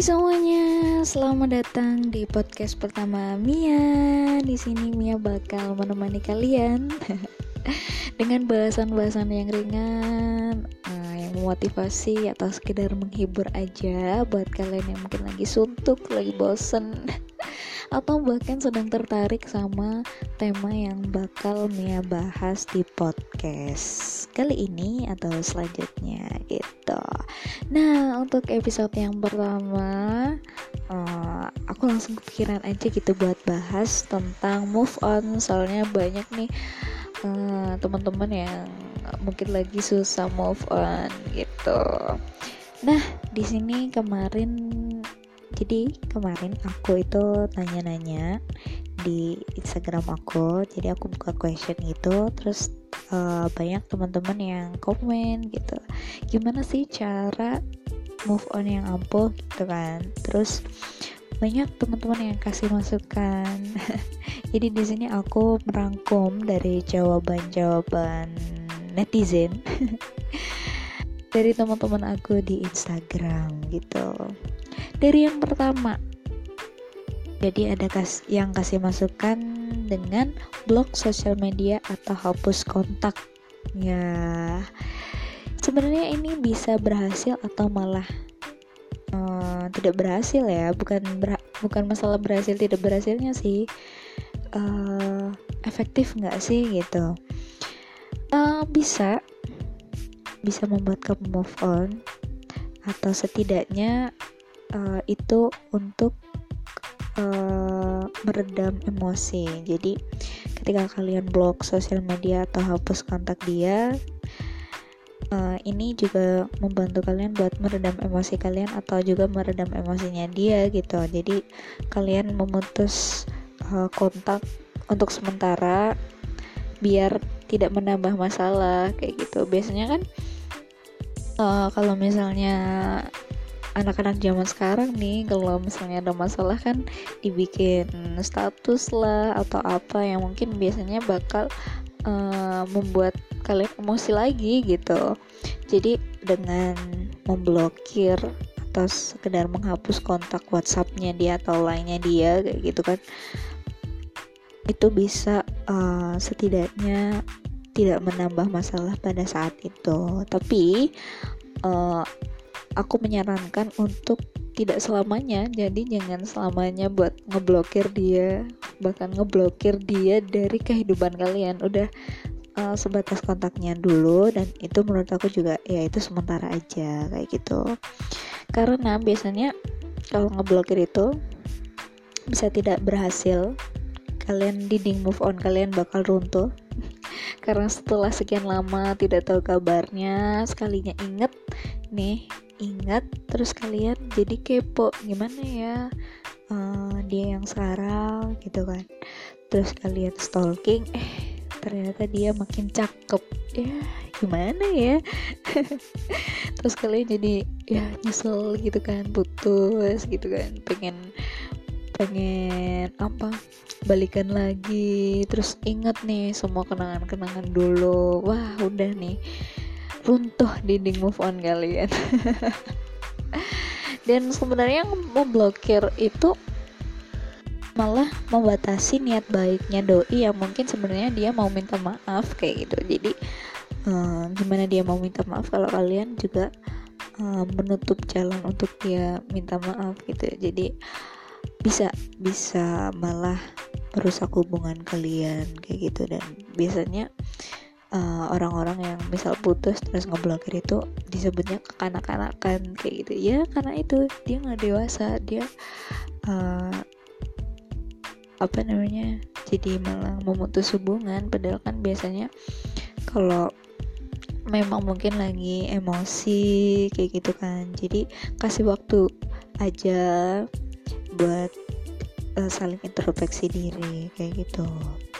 Semuanya, selamat datang di podcast pertama Mia. Di sini Mia bakal menemani kalian dengan bahasan-bahasan yang ringan, uh, yang memotivasi atau sekedar menghibur aja buat kalian yang mungkin lagi suntuk, lagi bosen atau bahkan sedang tertarik sama tema yang bakal Mia bahas di podcast kali ini atau selanjutnya gitu. Nah untuk episode yang pertama uh, aku langsung kepikiran aja gitu buat bahas tentang move on soalnya banyak nih uh, teman-teman yang mungkin lagi susah move on gitu. Nah di sini kemarin jadi kemarin aku itu nanya-nanya di Instagram aku. Jadi aku buka question gitu terus uh, banyak teman-teman yang komen gitu. Gimana sih cara move on yang ampuh gitu kan? Terus banyak teman-teman yang kasih masukan. Jadi di sini aku merangkum dari jawaban-jawaban netizen dari teman-teman aku di Instagram gitu dari yang pertama. Jadi ada kas yang kasih masukan dengan blog sosial media atau hapus kontak. Ya. Sebenarnya ini bisa berhasil atau malah uh, tidak berhasil ya. Bukan ber bukan masalah berhasil tidak berhasilnya sih. Uh, efektif nggak sih gitu? Uh, bisa. Bisa membuat kamu move on atau setidaknya uh, itu untuk uh, meredam emosi. Jadi ketika kalian blok sosial media atau hapus kontak dia, uh, ini juga membantu kalian buat meredam emosi kalian atau juga meredam emosinya dia gitu. Jadi kalian memutus uh, kontak untuk sementara biar tidak menambah masalah kayak gitu. Biasanya kan uh, kalau misalnya anak-anak zaman sekarang nih kalau misalnya ada masalah kan dibikin status lah atau apa yang mungkin biasanya bakal uh, membuat kalian emosi lagi gitu. Jadi dengan memblokir atau sekedar menghapus kontak WhatsAppnya dia atau lainnya dia kayak gitu kan itu bisa uh, setidaknya tidak menambah masalah pada saat itu. Tapi uh, aku menyarankan untuk tidak selamanya. Jadi jangan selamanya buat ngeblokir dia bahkan ngeblokir dia dari kehidupan kalian. Udah uh, sebatas kontaknya dulu dan itu menurut aku juga ya itu sementara aja kayak gitu. Karena biasanya kalau ngeblokir itu bisa tidak berhasil. Kalian dinding move on kalian bakal runtuh. Karena setelah sekian lama tidak tahu kabarnya sekalinya inget nih ingat terus kalian jadi kepo gimana ya uh, dia yang sekarang gitu kan. Terus kalian stalking eh ternyata dia makin cakep. Ya gimana ya? Terus kalian jadi ya nyesel gitu kan putus gitu kan. Pengen pengen apa balikan lagi. Terus inget nih semua kenangan-kenangan dulu. Wah udah nih runtuh dinding move on kalian. Dan sebenarnya yang memblokir itu malah membatasi niat baiknya doi yang mungkin sebenarnya dia mau minta maaf kayak gitu. Jadi um, gimana dia mau minta maaf kalau kalian juga um, menutup jalan untuk dia minta maaf gitu. Jadi bisa bisa malah merusak hubungan kalian kayak gitu. Dan biasanya eh, orang-orang yang misal putus terus ngeblokir itu disebutnya kekanak-kanakan kayak gitu. Ya karena itu dia nggak dewasa dia uh, apa namanya jadi malah memutus hubungan. Padahal kan biasanya kalau memang mungkin lagi emosi kayak gitu kan. Jadi kasih waktu aja buat uh, saling introspeksi diri kayak gitu.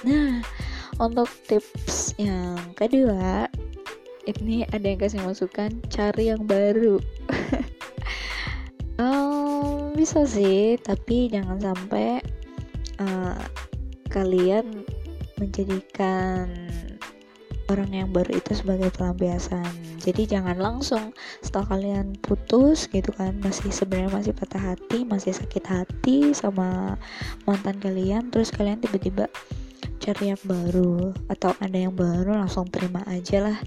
Nah untuk tips yang kedua ini ada yang kasih masukan cari yang baru. Um, bisa sih tapi jangan sampai uh, kalian menjadikan orang yang baru itu sebagai pelampiasan. Jadi jangan langsung setelah kalian putus gitu kan masih sebenarnya masih patah hati masih sakit hati sama mantan kalian terus kalian tiba-tiba cari yang baru atau ada yang baru langsung terima aja lah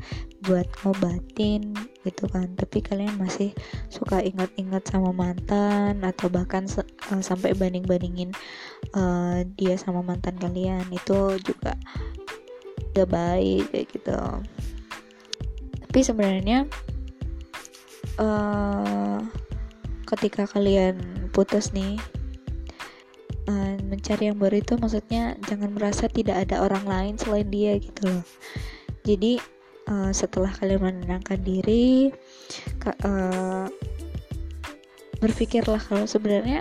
buat ngobatin gitu kan. Tapi kalian masih suka ingat-ingat sama mantan atau bahkan uh, sampai banding-bandingin uh, dia sama mantan kalian itu juga gak baik kayak gitu. Tapi sebenarnya uh, ketika kalian putus nih uh, mencari yang baru itu maksudnya jangan merasa tidak ada orang lain selain dia gitu loh. Jadi uh, setelah kalian menenangkan diri uh, berpikirlah kalau sebenarnya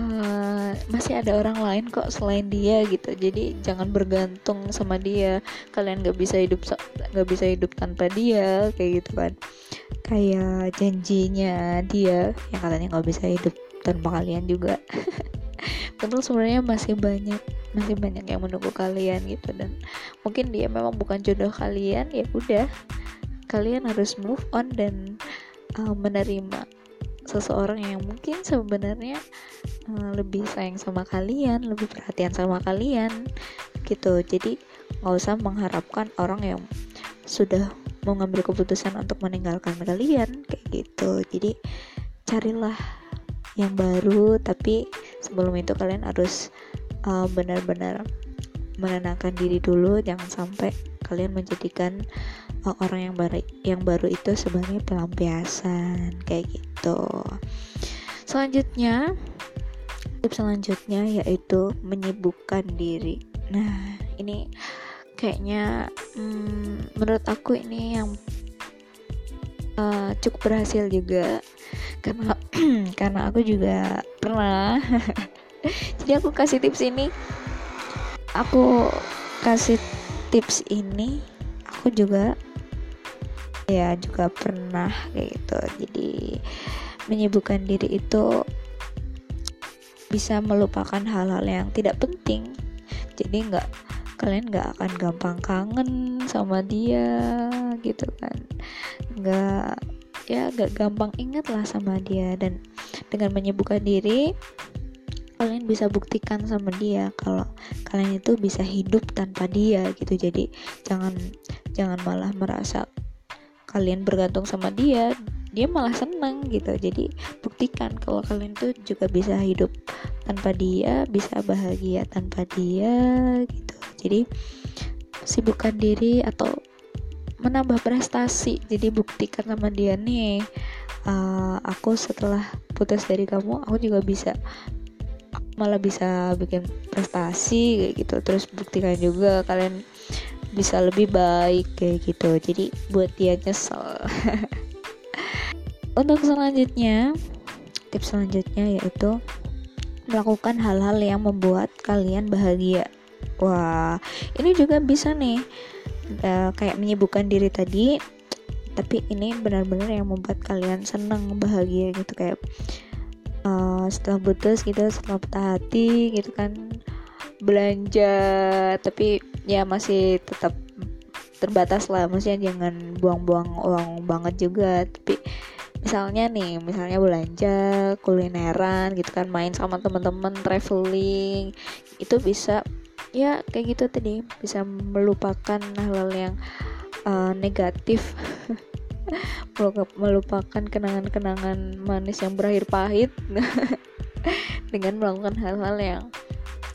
uh, masih ada orang lain kok selain dia gitu. Jadi jangan bergantung sama dia. Kalian gak bisa hidup nggak bisa hidup tanpa dia kayak gitu kan. Kayak janjinya dia yang katanya nggak bisa hidup tanpa kalian juga padahal sebenarnya masih banyak masih banyak yang menunggu kalian gitu dan mungkin dia memang bukan jodoh kalian ya udah kalian harus move on dan uh, menerima seseorang yang mungkin sebenarnya uh, lebih sayang sama kalian, lebih perhatian sama kalian gitu. Jadi nggak usah mengharapkan orang yang sudah mau ngambil keputusan untuk meninggalkan kalian kayak gitu. Jadi carilah yang baru, tapi sebelum itu kalian harus uh, benar-benar menenangkan diri dulu, jangan sampai kalian menjadikan uh, orang yang baru yang baru itu sebagai pelampiasan kayak gitu. Selanjutnya tips selanjutnya yaitu menyibukkan diri. Nah ini kayaknya hmm, menurut aku ini yang uh, cukup berhasil juga. Karena karena aku juga pernah. Jadi aku kasih tips ini. Aku kasih tips ini aku juga ya juga pernah kayak gitu. Jadi menyibukkan diri itu bisa melupakan hal-hal yang tidak penting. Jadi nggak kalian nggak akan gampang kangen sama dia gitu kan. Nggak ya gak gampang ingat lah sama dia. Dan dengan menyibukkan diri kalian bisa buktikan sama dia kalau kalian itu bisa hidup tanpa dia gitu. Jadi jangan jangan malah merasa kalian bergantung sama dia dia malah seneng gitu. Jadi buktikan kalau kalian tuh juga bisa hidup tanpa dia bisa bahagia tanpa dia gitu. Jadi sibukkan diri atau menambah prestasi. Jadi buktikan sama dia nih uh, aku setelah putus dari kamu aku juga bisa malah bisa bikin prestasi kayak gitu. Terus buktikan juga kalian bisa lebih baik kayak gitu. Jadi buat dia nyesel. Untuk selanjutnya tips selanjutnya yaitu melakukan hal-hal yang membuat kalian bahagia. Wah ini juga bisa nih uh, kayak menyibukkan diri tadi tapi ini benar-benar yang membuat kalian senang bahagia gitu kayak uh, setelah putus gitu setelah patah hati gitu kan belanja tapi ya masih tetap terbatas lah maksudnya jangan buang-buang uang banget juga tapi misalnya nih misalnya belanja kulineran gitu kan main sama teman-teman traveling itu bisa ya kayak gitu tadi. Bisa melupakan hal-hal yang uh, negatif. Melupakan kenangan-kenangan manis yang berakhir pahit. Dengan melakukan hal-hal yang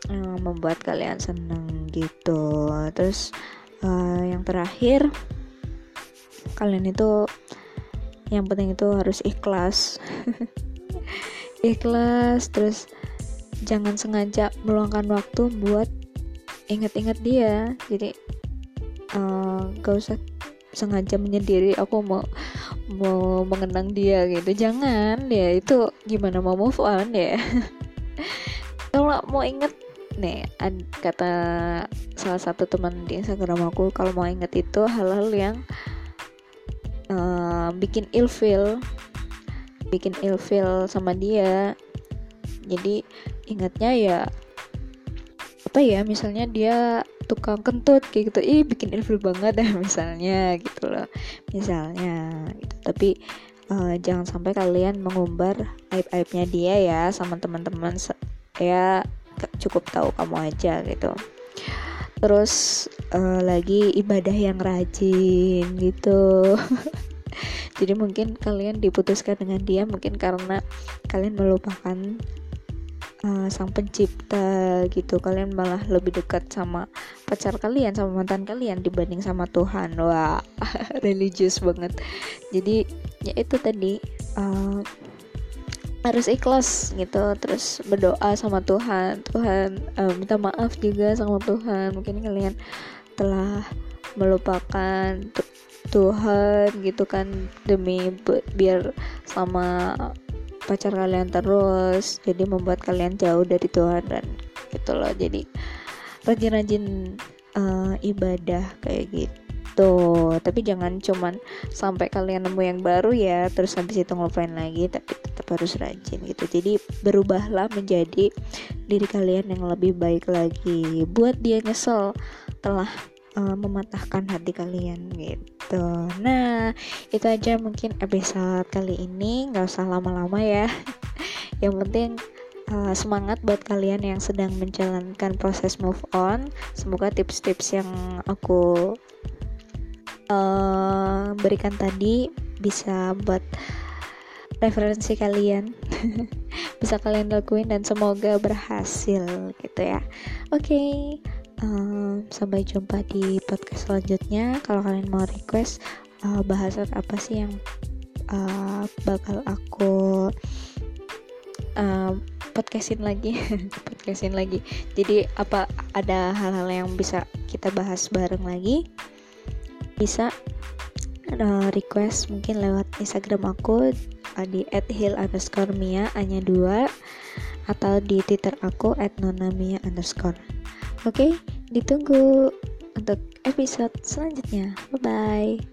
uh, membuat kalian senang gitu. Terus uh, yang terakhir kalian itu yang penting itu harus ikhlas. Ikhlas terus jangan sengaja meluangkan waktu buat inget-inget dia. Jadi uh, gak usah sengaja menyendiri aku mau mau mengenang dia gitu. Jangan ya itu gimana mau move on ya kalau mau inget nih kata salah satu teman di Instagram aku kalau mau inget itu hal-hal yang uh, bikin ilfeel bikin ilfeel sama dia. Jadi ingatnya ya apa ya misalnya dia tukang kentut kayak gitu ih bikin ilfil banget ya misalnya gitu loh. Misalnya gitu. Tapi uh, jangan sampai kalian mengumbar aib-aibnya dia ya sama teman-teman ya cukup tahu kamu aja gitu. Terus uh, lagi ibadah yang rajin gitu. Jadi mungkin kalian diputuskan dengan dia mungkin karena kalian melupakan uh, sang pencipta gitu. Kalian malah lebih dekat sama pacar kalian sama mantan kalian dibanding sama Tuhan. Wah religius banget. Jadi ya itu tadi uh, harus ikhlas gitu terus berdoa sama Tuhan. Tuhan uh, minta maaf juga sama Tuhan. Mungkin kalian telah melupakan Tuhan gitu kan demi biar sama pacar kalian terus jadi membuat kalian jauh dari Tuhan dan gitu loh. Jadi rajin-rajin uh, ibadah kayak gitu. Tapi jangan cuman sampai kalian nemu yang baru ya terus habis itu ngelupain lagi tapi tetap harus rajin gitu. Jadi berubahlah menjadi diri kalian yang lebih baik lagi. Buat dia nyesel telah uh, mematahkan hati kalian gitu. Nah, itu aja mungkin episode kali ini. Nggak usah lama-lama ya. Yang penting uh, semangat buat kalian yang sedang menjalankan proses move on. Semoga tips-tips yang aku uh, berikan tadi bisa buat referensi kalian bisa kalian lakuin dan semoga berhasil gitu ya oke okay um, sampai jumpa di podcast selanjutnya. Kalau kalian mau request uh, bahasan apa sih yang uh, bakal aku uh, podcastin lagi? Podcastin lagi. Jadi apa ada hal-hal yang bisa kita bahas bareng lagi? Bisa uh, request mungkin lewat Instagram aku uh, di @hill underscore mia hanya dua atau di Twitter aku @nonamia. underscore Oke, ditunggu untuk episode selanjutnya. Bye bye.